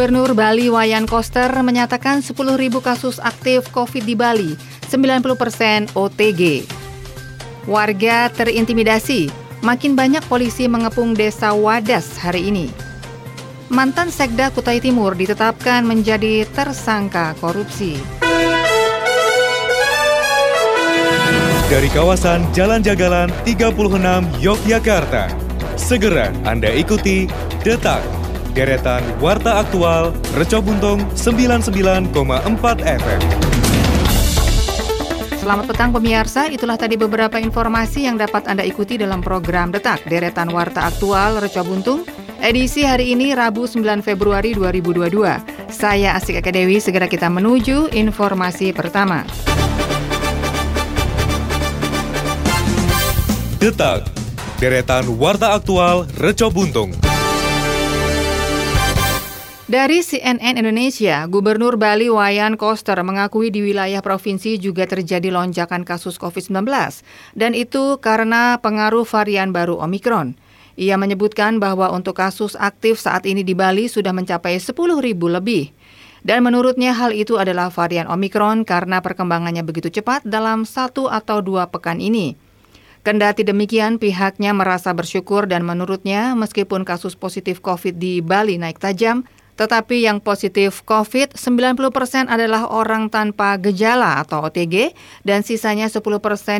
Gubernur Bali Wayan Koster menyatakan 10.000 kasus aktif COVID di Bali, 90 persen OTG. Warga terintimidasi, makin banyak polisi mengepung desa Wadas hari ini. Mantan Sekda Kutai Timur ditetapkan menjadi tersangka korupsi. Dari kawasan Jalan Jagalan 36 Yogyakarta, segera Anda ikuti Detak deretan Warta Aktual Reco Buntung 99,4 FM. Selamat petang pemirsa, itulah tadi beberapa informasi yang dapat Anda ikuti dalam program Detak Deretan Warta Aktual Reco Buntung edisi hari ini Rabu 9 Februari 2022. Saya Asik Eka Dewi, segera kita menuju informasi pertama. Detak Deretan Warta Aktual Reco Buntung. Dari CNN Indonesia, Gubernur Bali Wayan Koster mengakui di wilayah provinsi juga terjadi lonjakan kasus COVID-19 dan itu karena pengaruh varian baru Omikron. Ia menyebutkan bahwa untuk kasus aktif saat ini di Bali sudah mencapai 10 ribu lebih. Dan menurutnya hal itu adalah varian Omikron karena perkembangannya begitu cepat dalam satu atau dua pekan ini. Kendati demikian, pihaknya merasa bersyukur dan menurutnya meskipun kasus positif COVID di Bali naik tajam, tetapi yang positif COVID, 90% adalah orang tanpa gejala atau OTG, dan sisanya 10%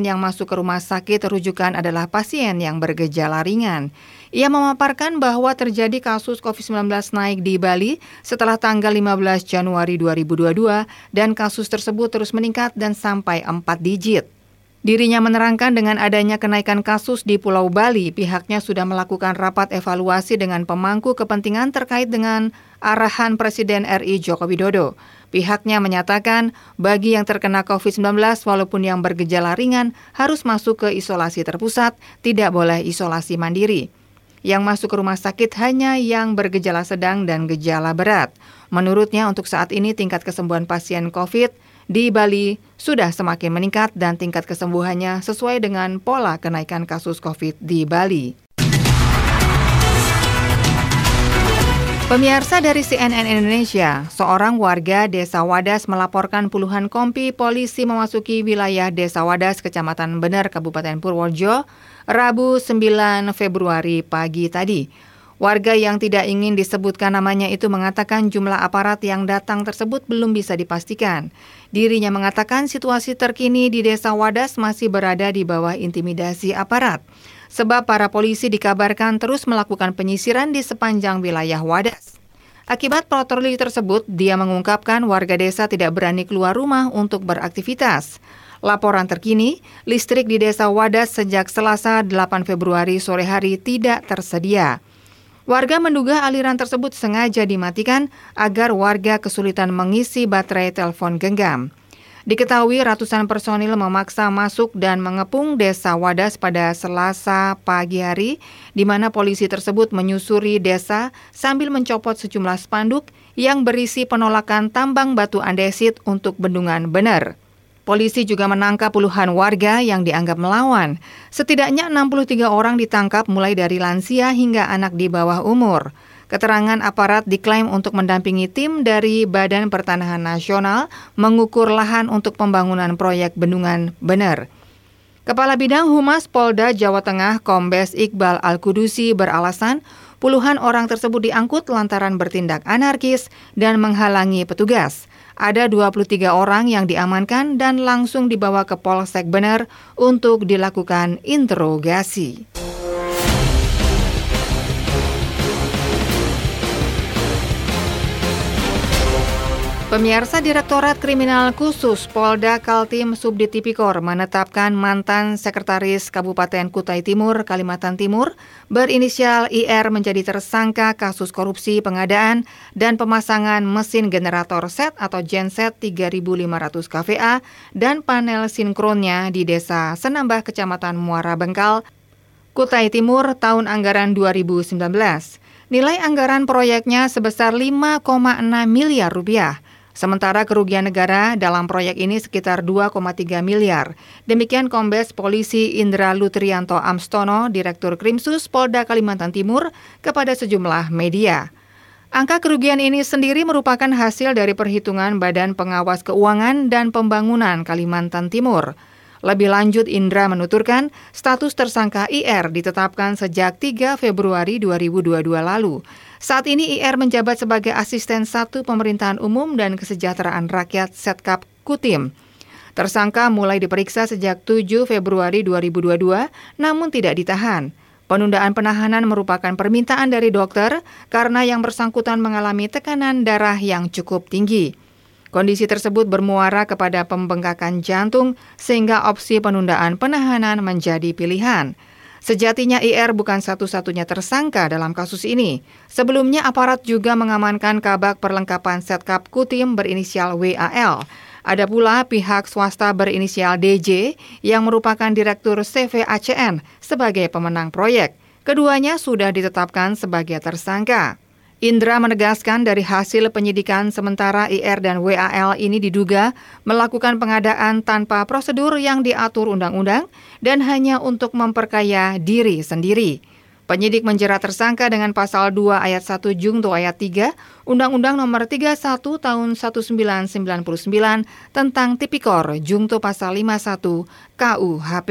yang masuk ke rumah sakit rujukan adalah pasien yang bergejala ringan. Ia memaparkan bahwa terjadi kasus COVID-19 naik di Bali setelah tanggal 15 Januari 2022, dan kasus tersebut terus meningkat dan sampai 4 digit. Dirinya menerangkan dengan adanya kenaikan kasus di Pulau Bali, pihaknya sudah melakukan rapat evaluasi dengan pemangku kepentingan terkait dengan arahan Presiden RI Joko Widodo. Pihaknya menyatakan bagi yang terkena COVID-19 walaupun yang bergejala ringan harus masuk ke isolasi terpusat, tidak boleh isolasi mandiri. Yang masuk ke rumah sakit hanya yang bergejala sedang dan gejala berat. Menurutnya untuk saat ini tingkat kesembuhan pasien COVID di Bali sudah semakin meningkat dan tingkat kesembuhannya sesuai dengan pola kenaikan kasus COVID di Bali. Pemirsa dari CNN Indonesia, seorang warga Desa Wadas melaporkan puluhan kompi polisi memasuki wilayah Desa Wadas, Kecamatan Bener, Kabupaten Purworejo, Rabu 9 Februari pagi tadi. Warga yang tidak ingin disebutkan namanya itu mengatakan jumlah aparat yang datang tersebut belum bisa dipastikan. Dirinya mengatakan situasi terkini di Desa Wadas masih berada di bawah intimidasi aparat. Sebab para polisi dikabarkan terus melakukan penyisiran di sepanjang wilayah Wadas. Akibat patroli tersebut, dia mengungkapkan warga desa tidak berani keluar rumah untuk beraktivitas. Laporan terkini, listrik di Desa Wadas sejak Selasa 8 Februari sore hari tidak tersedia. Warga menduga aliran tersebut sengaja dimatikan agar warga kesulitan mengisi baterai telepon genggam. Diketahui ratusan personil memaksa masuk dan mengepung desa Wadas pada Selasa pagi hari, di mana polisi tersebut menyusuri desa sambil mencopot sejumlah spanduk yang berisi penolakan tambang batu andesit untuk bendungan bener. Polisi juga menangkap puluhan warga yang dianggap melawan. Setidaknya 63 orang ditangkap mulai dari lansia hingga anak di bawah umur. Keterangan aparat diklaim untuk mendampingi tim dari Badan Pertanahan Nasional mengukur lahan untuk pembangunan proyek bendungan bener. Kepala Bidang Humas Polda Jawa Tengah Kombes Iqbal Al-Kudusi beralasan puluhan orang tersebut diangkut lantaran bertindak anarkis dan menghalangi petugas. Ada 23 orang yang diamankan dan langsung dibawa ke Polsek Bener untuk dilakukan interogasi. Pemirsa Direktorat Kriminal Khusus Polda Kaltim Subdit Tipikor menetapkan mantan Sekretaris Kabupaten Kutai Timur, Kalimantan Timur, berinisial IR menjadi tersangka kasus korupsi pengadaan dan pemasangan mesin generator set atau genset 3500 kVA dan panel sinkronnya di Desa Senambah, Kecamatan Muara Bengkal, Kutai Timur tahun anggaran 2019. Nilai anggaran proyeknya sebesar 5,6 miliar rupiah. Sementara kerugian negara dalam proyek ini sekitar 2,3 miliar. Demikian Kombes Polisi Indra Lutrianto Amstono, Direktur Krimsus Polda Kalimantan Timur, kepada sejumlah media. Angka kerugian ini sendiri merupakan hasil dari perhitungan Badan Pengawas Keuangan dan Pembangunan Kalimantan Timur. Lebih lanjut, Indra menuturkan status tersangka IR ditetapkan sejak 3 Februari 2022 lalu. Saat ini IR menjabat sebagai asisten satu pemerintahan umum dan kesejahteraan rakyat Setkap Kutim. Tersangka mulai diperiksa sejak 7 Februari 2022, namun tidak ditahan. Penundaan penahanan merupakan permintaan dari dokter karena yang bersangkutan mengalami tekanan darah yang cukup tinggi. Kondisi tersebut bermuara kepada pembengkakan jantung sehingga opsi penundaan penahanan menjadi pilihan. Sejatinya IR bukan satu-satunya tersangka dalam kasus ini. Sebelumnya aparat juga mengamankan kabak perlengkapan setkap Kutim berinisial WAL. Ada pula pihak swasta berinisial DJ yang merupakan Direktur CVACN sebagai pemenang proyek. Keduanya sudah ditetapkan sebagai tersangka. Indra menegaskan dari hasil penyidikan sementara IR dan WAL ini diduga melakukan pengadaan tanpa prosedur yang diatur undang-undang dan hanya untuk memperkaya diri sendiri. Penyidik menjerat tersangka dengan pasal 2 ayat 1 Jungto ayat 3 Undang-Undang Nomor 31 Tahun 1999 tentang Tipikor Jungto pasal 51 KUHP.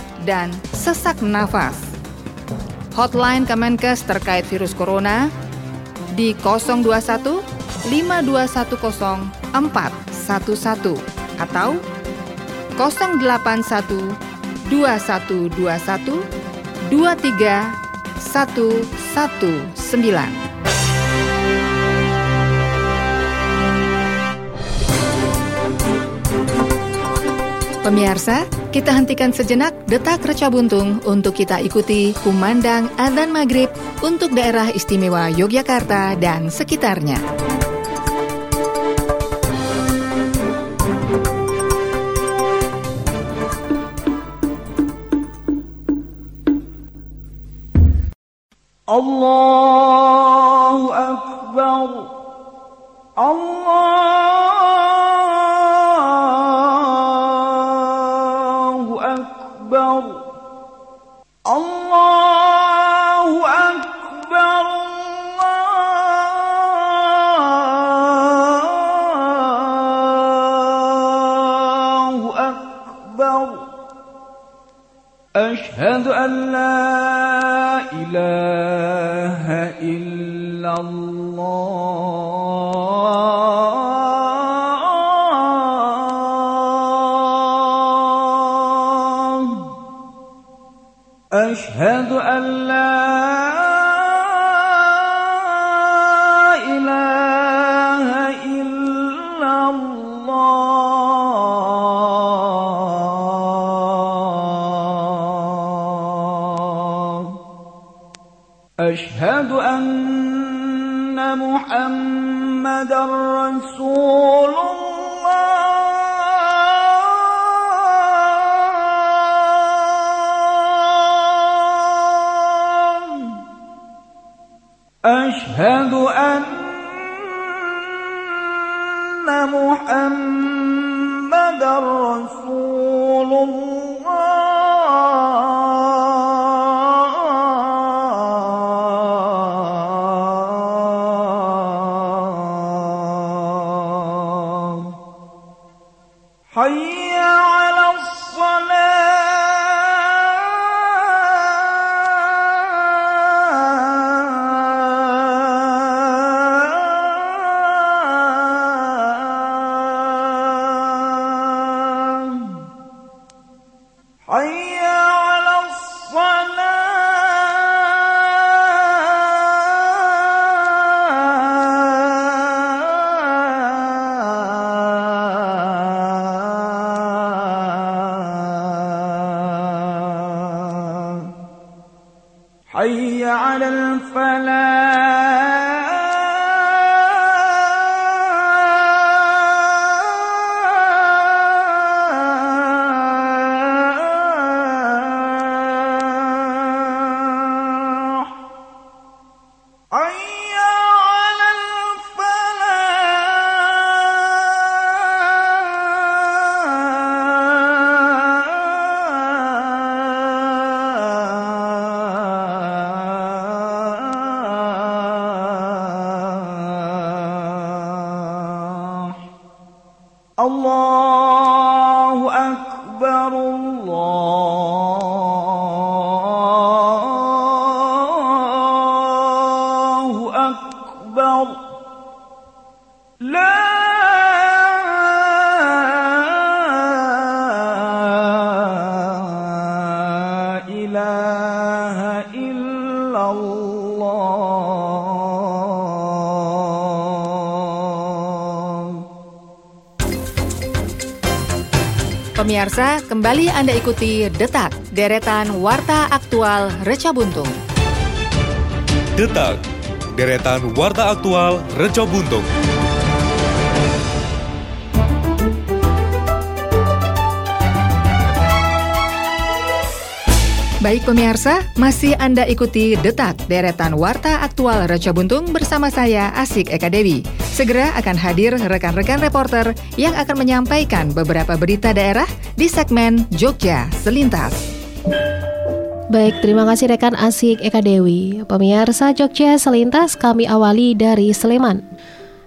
dan sesak nafas. Hotline Kemenkes terkait virus corona di 021 5210 411 atau 081 2121 23119. Pemirsa, kita hentikan sejenak detak reca buntung untuk kita ikuti kumandang adzan maghrib untuk daerah istimewa Yogyakarta dan sekitarnya. Allahu أشهد أن لا إله إلا الله أن محمد رسول الله. حي على الفلاح. Pemirsa, kembali Anda ikuti Detak, deretan Warta Aktual Reca Buntung. Detak, deretan warta aktual Reco Buntung. Baik pemirsa, masih Anda ikuti Detak, deretan Warta Aktual Reca Buntung bersama saya Asik Eka Dewi. Segera akan hadir rekan-rekan reporter yang akan menyampaikan beberapa berita daerah di segmen Jogja Selintas. Baik, terima kasih rekan Asik Eka Dewi. Pemirsa Jogja Selintas kami awali dari Sleman.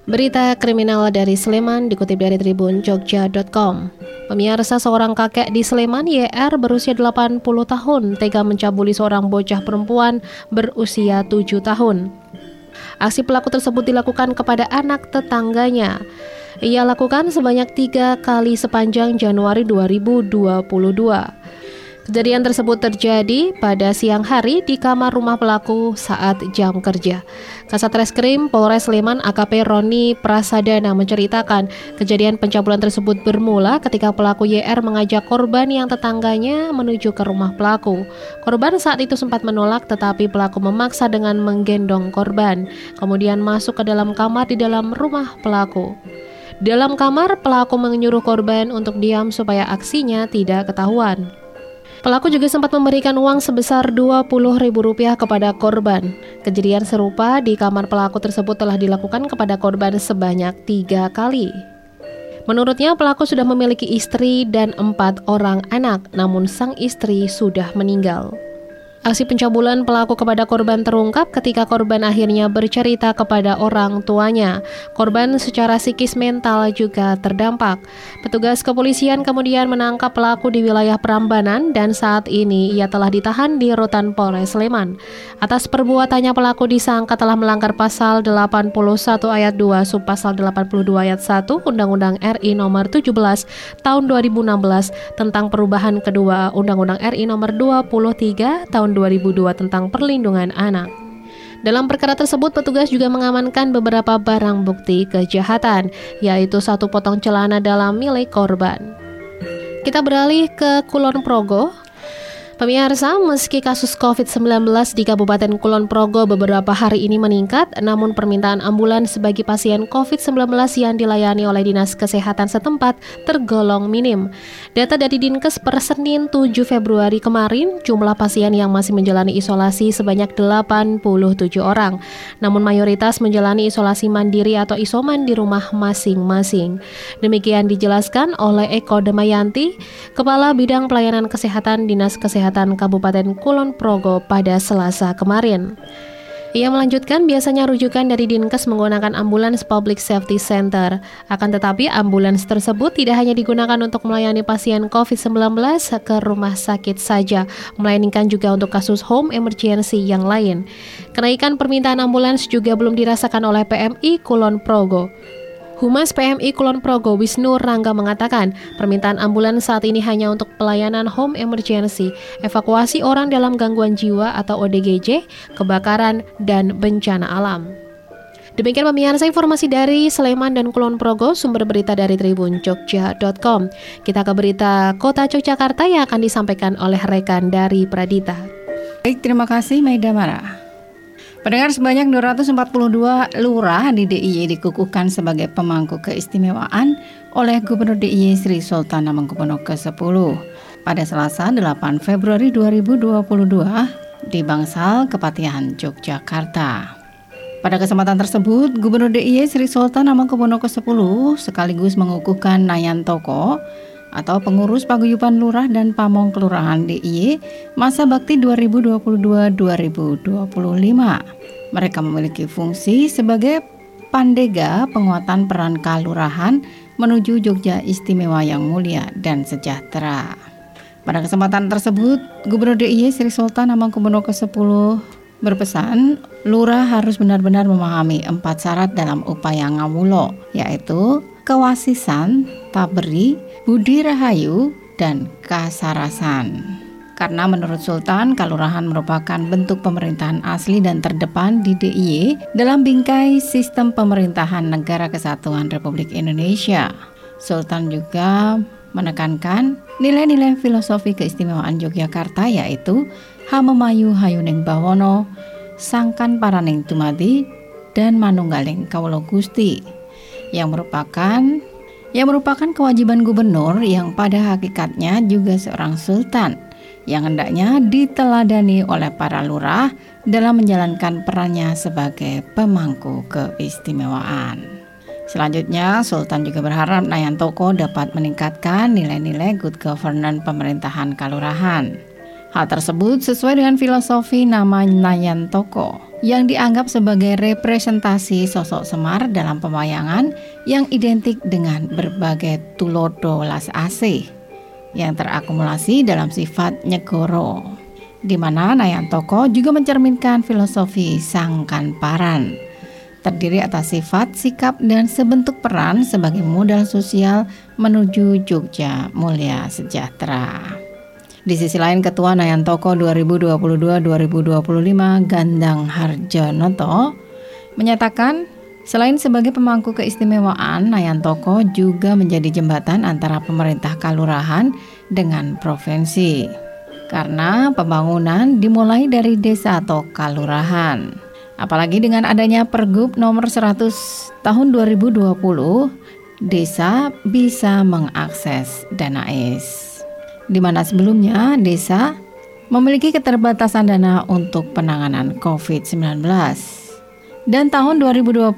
Berita kriminal dari Sleman dikutip dari tribun jogja.com. Pemirsa seorang kakek di Sleman YR berusia 80 tahun tega mencabuli seorang bocah perempuan berusia 7 tahun. Aksi pelaku tersebut dilakukan kepada anak tetangganya. Ia lakukan sebanyak tiga kali sepanjang Januari 2022. Kejadian tersebut terjadi pada siang hari di kamar rumah pelaku saat jam kerja. Kasat Reskrim Polres Sleman AKP Roni Prasadana menceritakan kejadian pencabulan tersebut bermula ketika pelaku YR mengajak korban yang tetangganya menuju ke rumah pelaku. Korban saat itu sempat menolak tetapi pelaku memaksa dengan menggendong korban, kemudian masuk ke dalam kamar di dalam rumah pelaku. Dalam kamar, pelaku menyuruh korban untuk diam supaya aksinya tidak ketahuan. Pelaku juga sempat memberikan uang sebesar Rp20.000 kepada korban. Kejadian serupa di kamar pelaku tersebut telah dilakukan kepada korban sebanyak tiga kali. Menurutnya pelaku sudah memiliki istri dan empat orang anak, namun sang istri sudah meninggal. Aksi pencabulan pelaku kepada korban terungkap ketika korban akhirnya bercerita kepada orang tuanya. Korban secara psikis mental juga terdampak. Petugas kepolisian kemudian menangkap pelaku di wilayah Prambanan dan saat ini ia telah ditahan di Rutan Polres Sleman. Atas perbuatannya pelaku disangka telah melanggar pasal 81 ayat 2 sub pasal 82 ayat 1 Undang-Undang RI nomor 17 tahun 2016 tentang perubahan kedua Undang-Undang RI nomor 23 tahun 2002 tentang perlindungan anak. Dalam perkara tersebut, petugas juga mengamankan beberapa barang bukti kejahatan, yaitu satu potong celana dalam milik korban. Kita beralih ke Kulon Progo. Pemirsa, meski kasus COVID-19 di Kabupaten Kulon Progo beberapa hari ini meningkat, namun permintaan ambulans bagi pasien COVID-19 yang dilayani oleh Dinas Kesehatan setempat tergolong minim. Data dari Dinkes per Senin 7 Februari kemarin, jumlah pasien yang masih menjalani isolasi sebanyak 87 orang. Namun mayoritas menjalani isolasi mandiri atau isoman di rumah masing-masing. Demikian dijelaskan oleh Eko Demayanti, Kepala Bidang Pelayanan Kesehatan Dinas Kesehatan Kabupaten Kulon Progo pada Selasa kemarin. Ia melanjutkan biasanya rujukan dari Dinkes menggunakan ambulans Public Safety Center. Akan tetapi ambulans tersebut tidak hanya digunakan untuk melayani pasien COVID-19 ke rumah sakit saja, melainkan juga untuk kasus home emergency yang lain. Kenaikan permintaan ambulans juga belum dirasakan oleh PMI Kulon Progo. Humas PMI Kulon Progo Wisnu Rangga mengatakan, permintaan ambulans saat ini hanya untuk pelayanan home emergency, evakuasi orang dalam gangguan jiwa atau ODGJ, kebakaran, dan bencana alam. Demikian pemirsa informasi dari Sleman dan Kulon Progo, sumber berita dari Tribun Jogja.com. Kita ke berita Kota Yogyakarta yang akan disampaikan oleh rekan dari Pradita. Baik, terima kasih Maida Mara. Pendengar sebanyak 242 lurah di DIY dikukuhkan sebagai pemangku keistimewaan oleh Gubernur DIY Sri Sultan Hamengkubuwono ke-10 pada Selasa 8 Februari 2022 di Bangsal, Kepatihan, Yogyakarta. Pada kesempatan tersebut, Gubernur DIY Sri Sultan Hamengkubuwono ke-10 sekaligus mengukuhkan Nayan Toko atau pengurus paguyuban lurah dan pamong kelurahan DIY masa bakti 2022-2025. Mereka memiliki fungsi sebagai pandega penguatan peran kalurahan menuju Jogja istimewa yang mulia dan sejahtera. Pada kesempatan tersebut, Gubernur DIY Sri Sultan Hamengkubuwono ke-10 berpesan, lurah harus benar-benar memahami empat syarat dalam upaya ngawulo, yaitu kewasisan, taberi, budi rahayu, dan kasarasan. Karena menurut Sultan, Kalurahan merupakan bentuk pemerintahan asli dan terdepan di DIY dalam bingkai sistem pemerintahan Negara Kesatuan Republik Indonesia. Sultan juga menekankan nilai-nilai filosofi keistimewaan Yogyakarta yaitu Hamemayu Hayuning Bawono, Sangkan Paraning Tumadi, dan Manunggaling Kaulo Gusti yang merupakan yang merupakan kewajiban gubernur yang pada hakikatnya juga seorang sultan yang hendaknya diteladani oleh para lurah dalam menjalankan perannya sebagai pemangku keistimewaan. Selanjutnya, Sultan juga berharap Nayan Toko dapat meningkatkan nilai-nilai good governance pemerintahan kalurahan. Hal tersebut sesuai dengan filosofi nama Nayan Toko yang dianggap sebagai representasi sosok Semar dalam pemayangan yang identik dengan berbagai tulodo las asih yang terakumulasi dalam sifat nyegoro di mana Nayan Toko juga mencerminkan filosofi Sangkan Paran terdiri atas sifat, sikap, dan sebentuk peran sebagai modal sosial menuju Jogja mulia sejahtera. Di sisi lain Ketua Nayan Toko 2022-2025 Gandang Harjonoto menyatakan selain sebagai pemangku keistimewaan, Nayan Toko juga menjadi jembatan antara pemerintah kalurahan dengan provinsi. Karena pembangunan dimulai dari desa atau kalurahan. Apalagi dengan adanya Pergub nomor 100 tahun 2020, desa bisa mengakses dana AIS di mana sebelumnya desa memiliki keterbatasan dana untuk penanganan COVID-19. Dan tahun 2021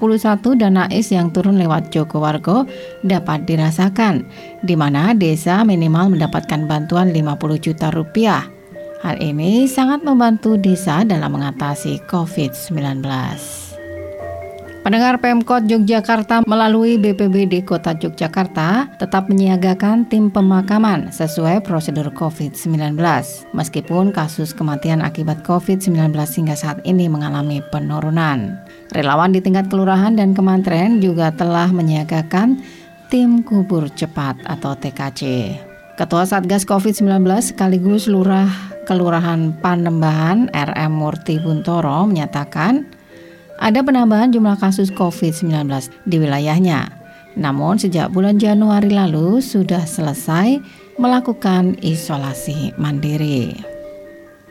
dana IS yang turun lewat Joko Wargo dapat dirasakan, di mana desa minimal mendapatkan bantuan 50 juta rupiah. Hal ini sangat membantu desa dalam mengatasi COVID-19. Pendengar Pemkot Yogyakarta melalui BPBD Kota Yogyakarta tetap menyiagakan tim pemakaman sesuai prosedur COVID-19. Meskipun kasus kematian akibat COVID-19 hingga saat ini mengalami penurunan. Relawan di tingkat kelurahan dan kementerian juga telah menyiagakan tim kubur cepat atau TKC. Ketua Satgas COVID-19 sekaligus Lurah Kelurahan Panembahan RM Murti Buntoro menyatakan ada penambahan jumlah kasus COVID-19 di wilayahnya. Namun sejak bulan Januari lalu sudah selesai melakukan isolasi mandiri.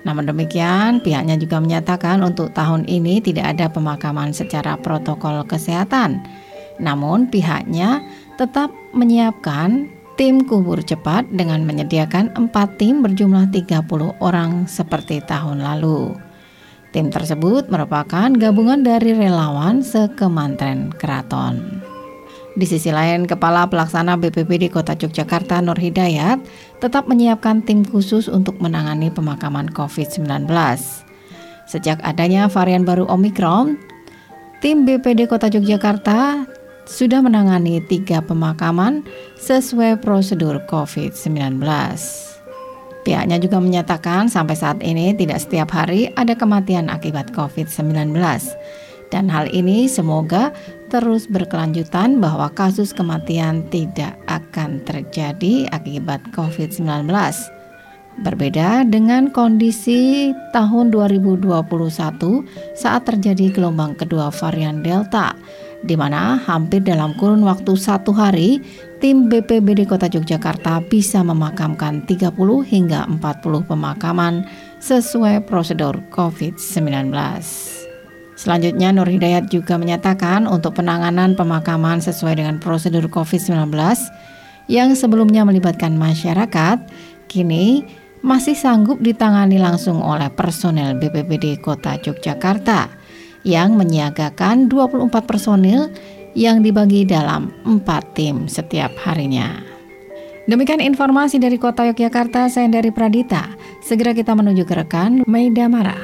Namun demikian, pihaknya juga menyatakan untuk tahun ini tidak ada pemakaman secara protokol kesehatan. Namun pihaknya tetap menyiapkan tim kubur cepat dengan menyediakan 4 tim berjumlah 30 orang seperti tahun lalu. Tim tersebut merupakan gabungan dari relawan sekemantren keraton. Di sisi lain, Kepala Pelaksana BPBD Kota Yogyakarta Nur Hidayat tetap menyiapkan tim khusus untuk menangani pemakaman COVID-19. Sejak adanya varian baru Omikron, tim BPD Kota Yogyakarta sudah menangani tiga pemakaman sesuai prosedur COVID-19. Pihaknya juga menyatakan sampai saat ini tidak setiap hari ada kematian akibat COVID-19. Dan hal ini semoga terus berkelanjutan bahwa kasus kematian tidak akan terjadi akibat COVID-19. Berbeda dengan kondisi tahun 2021 saat terjadi gelombang kedua varian Delta, di mana hampir dalam kurun waktu satu hari tim BPBD Kota Yogyakarta bisa memakamkan 30 hingga 40 pemakaman sesuai prosedur COVID-19. Selanjutnya Nur Hidayat juga menyatakan untuk penanganan pemakaman sesuai dengan prosedur COVID-19 yang sebelumnya melibatkan masyarakat, kini masih sanggup ditangani langsung oleh personel BPBD Kota Yogyakarta yang menyiagakan 24 personil yang dibagi dalam 4 tim setiap harinya. Demikian informasi dari Kota Yogyakarta, saya dari Pradita. Segera kita menuju ke rekan Maida Mara.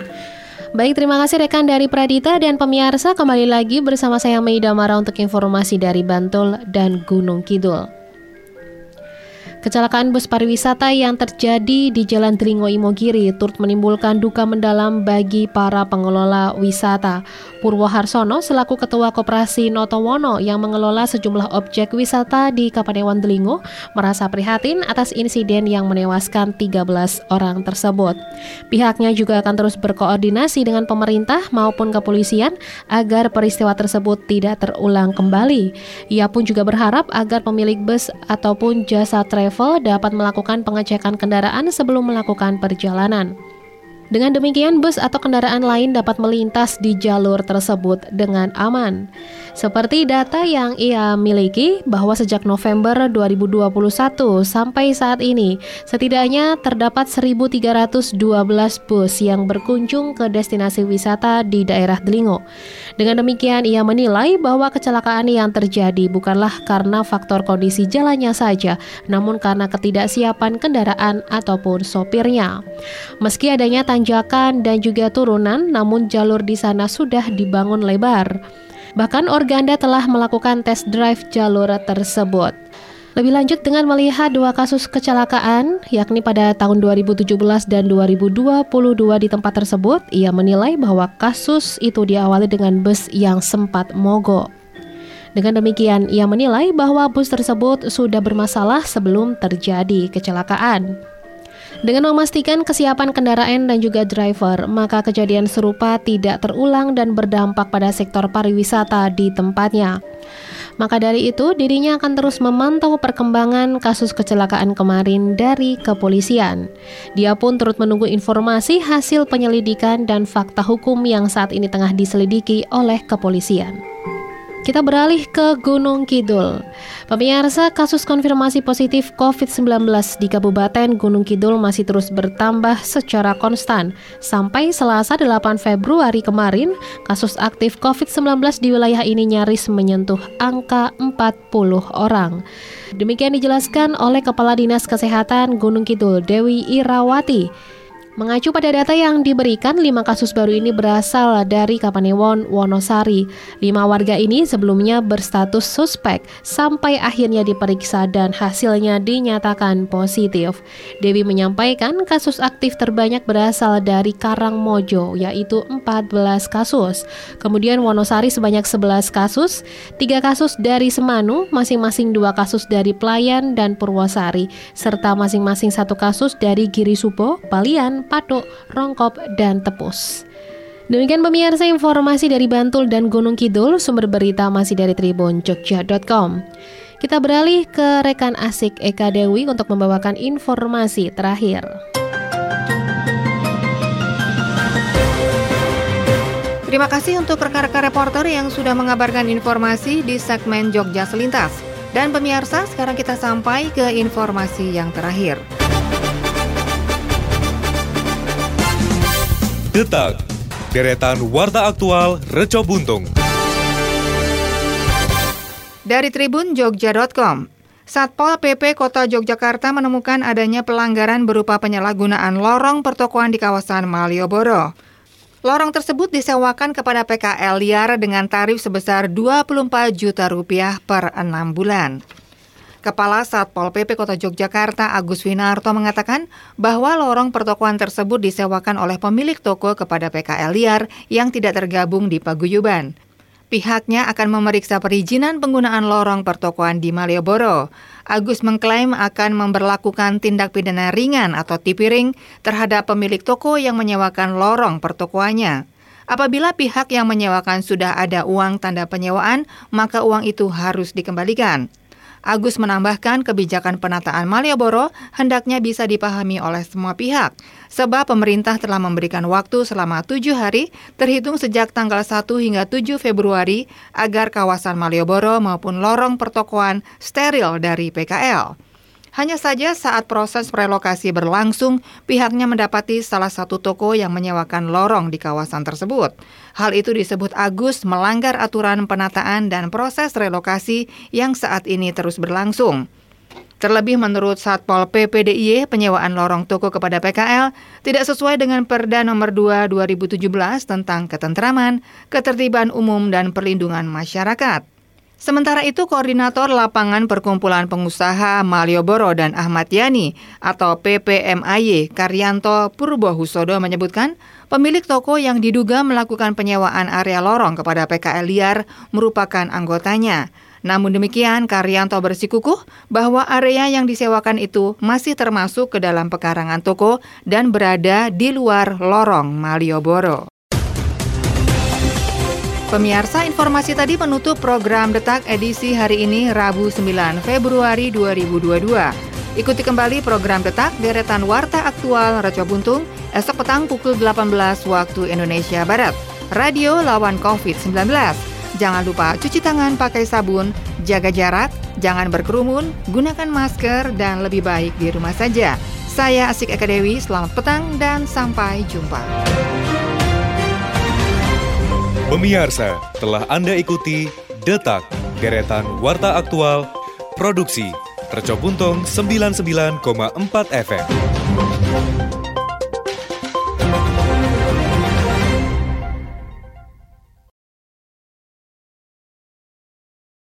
Baik, terima kasih rekan dari Pradita dan pemirsa kembali lagi bersama saya Maida Mara untuk informasi dari Bantul dan Gunung Kidul. Kecelakaan bus pariwisata yang terjadi di Jalan Telingo Imogiri turut menimbulkan duka mendalam bagi para pengelola wisata. Purwo Harsono selaku Ketua Koperasi Notowono yang mengelola sejumlah objek wisata di Kapanewon Delingo merasa prihatin atas insiden yang menewaskan 13 orang tersebut. Pihaknya juga akan terus berkoordinasi dengan pemerintah maupun kepolisian agar peristiwa tersebut tidak terulang kembali. Ia pun juga berharap agar pemilik bus ataupun jasa travel travel dapat melakukan pengecekan kendaraan sebelum melakukan perjalanan. Dengan demikian, bus atau kendaraan lain dapat melintas di jalur tersebut dengan aman. Seperti data yang ia miliki bahwa sejak November 2021 sampai saat ini, setidaknya terdapat 1.312 bus yang berkunjung ke destinasi wisata di daerah Delingo. Dengan demikian, ia menilai bahwa kecelakaan yang terjadi bukanlah karena faktor kondisi jalannya saja, namun karena ketidaksiapan kendaraan ataupun sopirnya. Meski adanya tanjakan dan juga turunan, namun jalur di sana sudah dibangun lebar. Bahkan Organda telah melakukan tes drive jalur tersebut. Lebih lanjut dengan melihat dua kasus kecelakaan, yakni pada tahun 2017 dan 2022 di tempat tersebut, ia menilai bahwa kasus itu diawali dengan bus yang sempat mogok. Dengan demikian, ia menilai bahwa bus tersebut sudah bermasalah sebelum terjadi kecelakaan. Dengan memastikan kesiapan kendaraan dan juga driver, maka kejadian serupa tidak terulang dan berdampak pada sektor pariwisata di tempatnya. Maka dari itu, dirinya akan terus memantau perkembangan kasus kecelakaan kemarin dari kepolisian. Dia pun turut menunggu informasi hasil penyelidikan dan fakta hukum yang saat ini tengah diselidiki oleh kepolisian. Kita beralih ke Gunung Kidul. Pemirsa, kasus konfirmasi positif COVID-19 di Kabupaten Gunung Kidul masih terus bertambah secara konstan. Sampai Selasa 8 Februari kemarin, kasus aktif COVID-19 di wilayah ini nyaris menyentuh angka 40 orang. Demikian dijelaskan oleh Kepala Dinas Kesehatan Gunung Kidul, Dewi Irawati. Mengacu pada data yang diberikan, lima kasus baru ini berasal dari Kapanewon, Wonosari. Lima warga ini sebelumnya berstatus suspek sampai akhirnya diperiksa dan hasilnya dinyatakan positif. Dewi menyampaikan kasus aktif terbanyak berasal dari Karangmojo, yaitu 14 kasus. Kemudian Wonosari sebanyak 11 kasus, tiga kasus dari Semanu, masing-masing dua kasus dari Pelayan dan Purwosari, serta masing-masing satu kasus dari Giri Subo, Patok, rongkop, dan tepus. Demikian pemirsa informasi dari Bantul dan Gunung Kidul, sumber berita masih dari Tribun Jogja.com. Kita beralih ke rekan asik Eka Dewi untuk membawakan informasi terakhir. Terima kasih untuk rekan-rekan reporter yang sudah mengabarkan informasi di segmen Jogja Selintas. Dan pemirsa, sekarang kita sampai ke informasi yang terakhir. Detak, deretan warta aktual Reco Buntung. Dari Tribun Jogja.com, Satpol PP Kota Yogyakarta menemukan adanya pelanggaran berupa penyalahgunaan lorong pertokoan di kawasan Malioboro. Lorong tersebut disewakan kepada PKL liar dengan tarif sebesar 24 juta rupiah per enam bulan. Kepala Satpol PP Kota Yogyakarta Agus Winarto mengatakan bahwa lorong pertokoan tersebut disewakan oleh pemilik toko kepada PKL liar yang tidak tergabung di paguyuban. Pihaknya akan memeriksa perizinan penggunaan lorong pertokoan di Malioboro. Agus mengklaim akan memperlakukan tindak pidana ringan atau tipiring terhadap pemilik toko yang menyewakan lorong pertokoannya. Apabila pihak yang menyewakan sudah ada uang tanda penyewaan, maka uang itu harus dikembalikan. Agus menambahkan kebijakan penataan Malioboro hendaknya bisa dipahami oleh semua pihak. sebab pemerintah telah memberikan waktu selama tujuh hari terhitung sejak tanggal 1 hingga 7 Februari agar kawasan Malioboro maupun lorong pertokoan steril dari PKL. Hanya saja saat proses relokasi berlangsung, pihaknya mendapati salah satu toko yang menyewakan lorong di kawasan tersebut. Hal itu disebut Agus melanggar aturan penataan dan proses relokasi yang saat ini terus berlangsung. Terlebih menurut Satpol PP DIY, penyewaan lorong toko kepada PKL tidak sesuai dengan Perda nomor 2 2017 tentang ketentraman, ketertiban umum dan perlindungan masyarakat. Sementara itu, Koordinator Lapangan Perkumpulan Pengusaha Malioboro dan Ahmad Yani atau PPMAY Karyanto Purbohusodo menyebutkan, pemilik toko yang diduga melakukan penyewaan area lorong kepada PKL liar merupakan anggotanya. Namun demikian, Karyanto bersikukuh bahwa area yang disewakan itu masih termasuk ke dalam pekarangan toko dan berada di luar lorong Malioboro. Pemirsa, informasi tadi menutup program Detak edisi hari ini Rabu 9 Februari 2022. Ikuti kembali program Detak deretan Warta Aktual Reco Buntung esok petang pukul 18 waktu Indonesia Barat. Radio lawan COVID-19. Jangan lupa cuci tangan pakai sabun, jaga jarak, jangan berkerumun, gunakan masker, dan lebih baik di rumah saja. Saya Asik Eka Dewi, selamat petang dan sampai jumpa. Pemirsa, telah Anda ikuti Detak, deretan Warta Aktual, Produksi, Tercobuntung 99,4 FM.